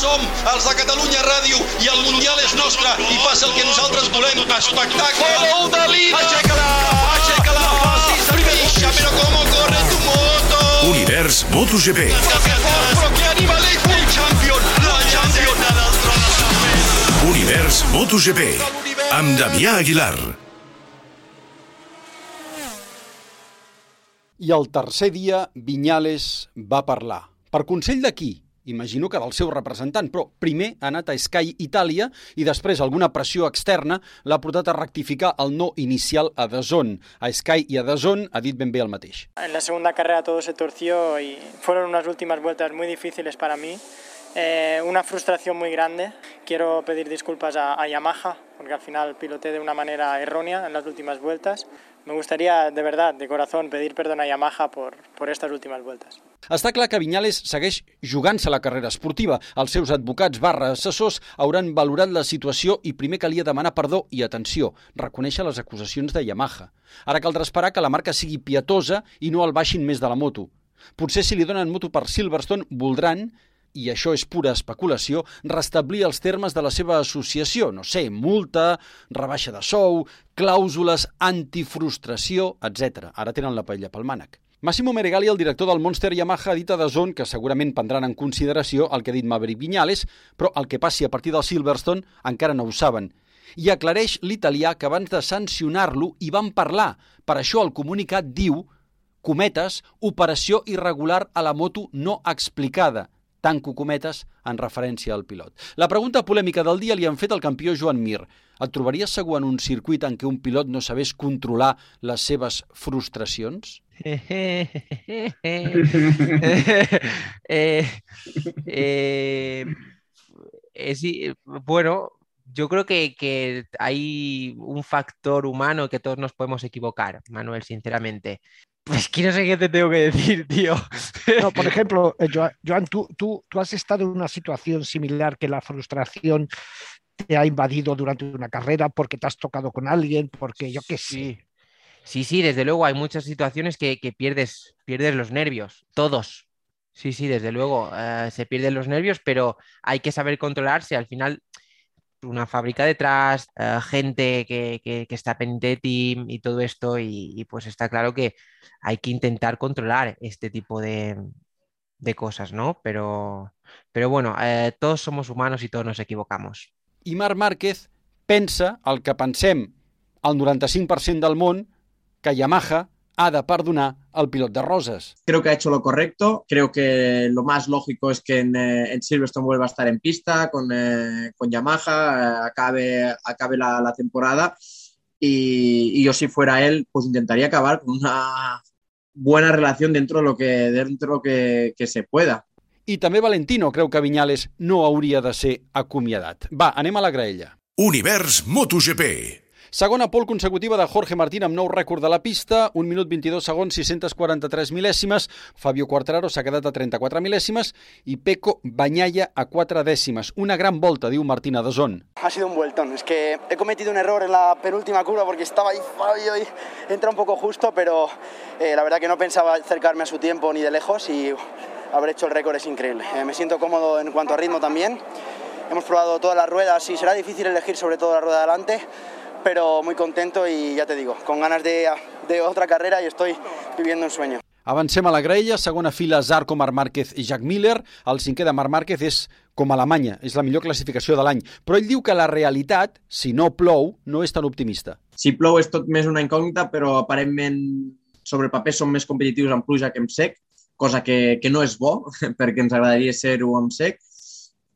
Som els de Catalunya Ràdio i el Mundial és nostre i passa el que nosaltres volem. Espectacle. Gol de Lina. Aixeca-la, aixeca-la, facis a però com corre tu moto. Univers MotoGP. Però que animal és el champion, la champion. Univers MotoGP. Amb Damià Aguilar. I el tercer dia, Vinyales va parlar. Per consell de qui? Imagino que del seu representant, però primer ha anat a Sky Itàlia i després alguna pressió externa l'ha portat a rectificar el no inicial a Dazón. A Sky i a Dazón ha dit ben bé el mateix. En la segunda carrera todo se torció y fueron unas últimas vueltas muy difíciles para mí. Eh, una frustración muy grande. Quiero pedir disculpas a, a Yamaha porque al final piloté de una manera errónea en las últimas vueltas. Me gustaría, de verdad, de corazón, pedir perdón a Yamaha por, por estas últimas vueltas. Està clar que Vinyales segueix jugant-se la carrera esportiva. Els seus advocats barra assessors hauran valorat la situació i primer calia demanar perdó i atenció, reconèixer les acusacions de Yamaha. Ara caldrà esperar que la marca sigui pietosa i no el baixin més de la moto. Potser si li donen moto per Silverstone voldran i això és pura especulació, restablir els termes de la seva associació, no sé, multa, rebaixa de sou, clàusules antifrustració, etc. Ara tenen la paella pel mànec. Massimo Meregali, el director del Monster Yamaha, ha dit a Dazón que segurament prendran en consideració el que ha dit Maverick Viñales, però el que passi a partir del Silverstone encara no ho saben. I aclareix l'italià que abans de sancionar-lo hi van parlar. Per això el comunicat diu, cometes, operació irregular a la moto no explicada tanco cometes en referència al pilot. La pregunta polèmica del dia li han fet al campió Joan Mir. Et trobaries segur en un circuit en què un pilot no sabés controlar les seves frustracions? eh, eh, es, bueno, yo creo que, que, hay un factor humano que todos nos podemos equivocar, Manuel, sinceramente. Pues que no sé qué te tengo que decir, tío. No, por ejemplo, eh, Joan, tú, tú, tú has estado en una situación similar que la frustración te ha invadido durante una carrera porque te has tocado con alguien, porque yo qué sé. Sí. Sí, sí, desde luego hay muchas situaciones que, que pierdes, pierdes los nervios, todos. Sí, sí, desde luego eh, se pierden los nervios, pero hay que saber controlarse. Al final, una fábrica detrás, eh, gente que, que, está pendiente de y todo esto, y, y, pues está claro que hay que intentar controlar este tipo de, de cosas, ¿no? Pero, pero bueno, eh, todos somos humanos y todos nos equivocamos. I Marc Márquez pensa el que pensem el 95% del món que Yamaha ha de perdonar al pilot de Rosas. Creo que ha hecho lo correcto. Creo que lo más lógico es que en, eh, en Silverstone vuelva a estar en pista con, eh, con Yamaha, eh, acabe, acabe la, la temporada. Y, y, yo si fuera él, pues intentaría acabar con una buena relación dentro de lo que, dentro de lo que, que se pueda. I també Valentino creu que Vinyales no hauria de ser acomiadat. Va, anem a la graella. Univers MotoGP. Segona pol consecutiva de Jorge Martín amb nou rècord de la pista, 1 minut 22 segons, 643 mil·lèsimes. Fabio Quartararo s'ha quedat a 34 mil·lèsimes i Peco Banyaya a 4 dècimes. Una gran volta, diu Martín Adesón. Ha sido un vueltón. Es que he cometido un error en la penúltima curva porque estaba ahí Fabio y entra un poco justo, pero eh, la verdad que no pensaba acercarme a su tiempo ni de lejos y haber hecho el récord es increíble. Eh, me siento cómodo en cuanto a ritmo también. Hemos probado todas las ruedas y será difícil elegir sobre todo la rueda de adelante, pero muy contento y ya te digo, con ganas de, de otra carrera y estoy viviendo un sueño. Avancem a la graella, segona fila Zarco, Marc Márquez i Jack Miller. El cinquè de Marc Márquez és com a Alemanya, és la millor classificació de l'any. Però ell diu que la realitat, si no plou, no és tan optimista. Si plou és tot més una incògnita, però aparentment sobre el paper són més competitius amb pluja que amb sec, cosa que, que no és bo, perquè ens agradaria ser-ho amb sec.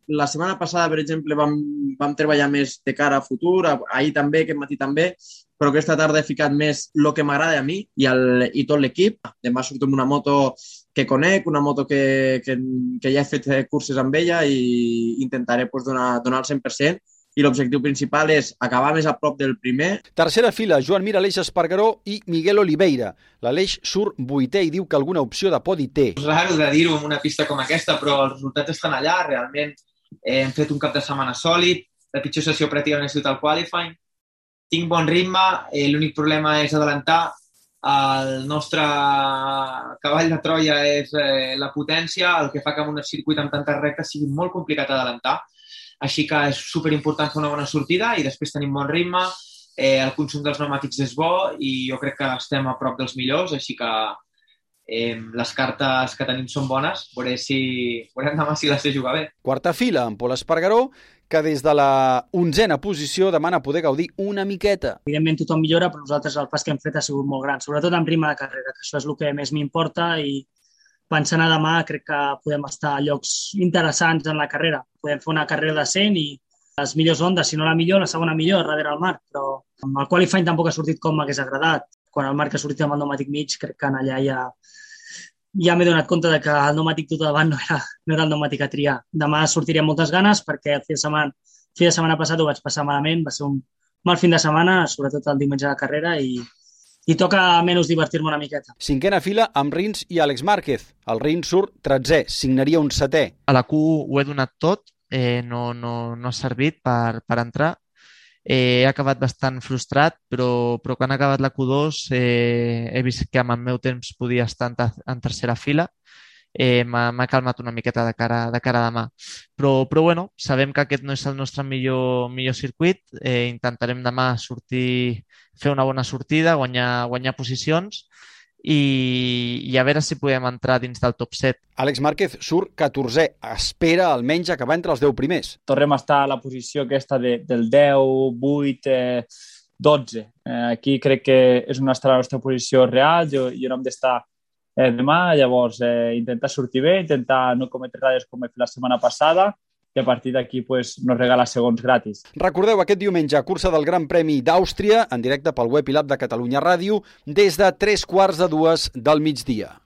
La setmana passada, per exemple, vam, vam treballar més de cara a futur, ahir també, aquest matí també, però aquesta tarda he ficat més el que m'agrada a mi i, el, i tot l'equip. Demà surto amb una moto que conec, una moto que, que, que ja he fet curses amb ella i intentaré pues, donar, donar el 100% i l'objectiu principal és acabar més a prop del primer. Tercera fila, Joan Mir, Aleix Espargaró i Miguel Oliveira. L'Aleix surt vuitè i diu que alguna opció de podi té. És raro de dir-ho en una pista com aquesta, però els resultats estan allà, realment eh, hem fet un cap de setmana sòlid, la pitjor sessió pràcticament ha sigut el qualifying, tinc bon ritme, eh, l'únic problema és adelantar, el nostre cavall de Troia és eh, la potència, el que fa que en un circuit amb tantes rectes sigui molt complicat adelantar. Així que és superimportant fer una bona sortida i després tenim bon ritme, eh, el consum dels pneumàtics és bo i jo crec que estem a prop dels millors, així que eh, les cartes que tenim són bones, veurem, si, veurem demà si les sé jugar bé. Quarta fila amb Pol Espargaró, que des de la onzena posició demana poder gaudir una miqueta. Evidentment tothom millora, però nosaltres el pas que hem fet ha sigut molt gran, sobretot en prima de carrera, que això és el que més m'importa i pensant a demà crec que podem estar a llocs interessants en la carrera. Podem fer una carrera decent i les millors ondes, si no la millor, la segona millor, darrere el Marc, però amb el qualifying tampoc ha sortit com m'hagués agradat. Quan el Marc ha sortit amb el pneumàtic mig, crec que en allà ja, ja m'he donat compte de que el pneumàtic tot davant no era, no era el pneumàtic a triar. Demà sortiré amb moltes ganes perquè el fi de setmana, el fi de setmana passat ho vaig passar malament, va ser un mal fin de setmana, sobretot el diumenge de carrera i, i toca menys divertir-me una miqueta. Cinquena fila amb Rins i Àlex Márquez. El Rins surt 13, signaria un setè. A la Q ho he donat tot, eh, no, no, no ha servit per, per entrar. Eh, he acabat bastant frustrat, però, però quan ha acabat la Q2 eh, he vist que amb el meu temps podia estar en, en tercera fila. Eh, M'ha calmat una miqueta de cara, de cara a demà. Però, però bueno, sabem que aquest no és el nostre millor, millor circuit. Eh, intentarem demà sortir, fer una bona sortida, guanyar, guanyar posicions i, i a veure si podem entrar dins del top 7. Àlex Márquez surt 14è, espera almenys acabar entre els 10 primers. Tornem a estar a la posició aquesta de, del 10, 8, eh, 12. Eh, aquí crec que és una estarà la nostra posició real, jo, jo no hem d'estar eh, demà, llavors eh, intentar sortir bé, intentar no cometre errades com he fet la setmana passada, i a partir d'aquí pues, nos regala segons gratis. Recordeu aquest diumenge cursa del Gran Premi d'Àustria en directe pel web i l'app de Catalunya Ràdio des de tres quarts de dues del migdia.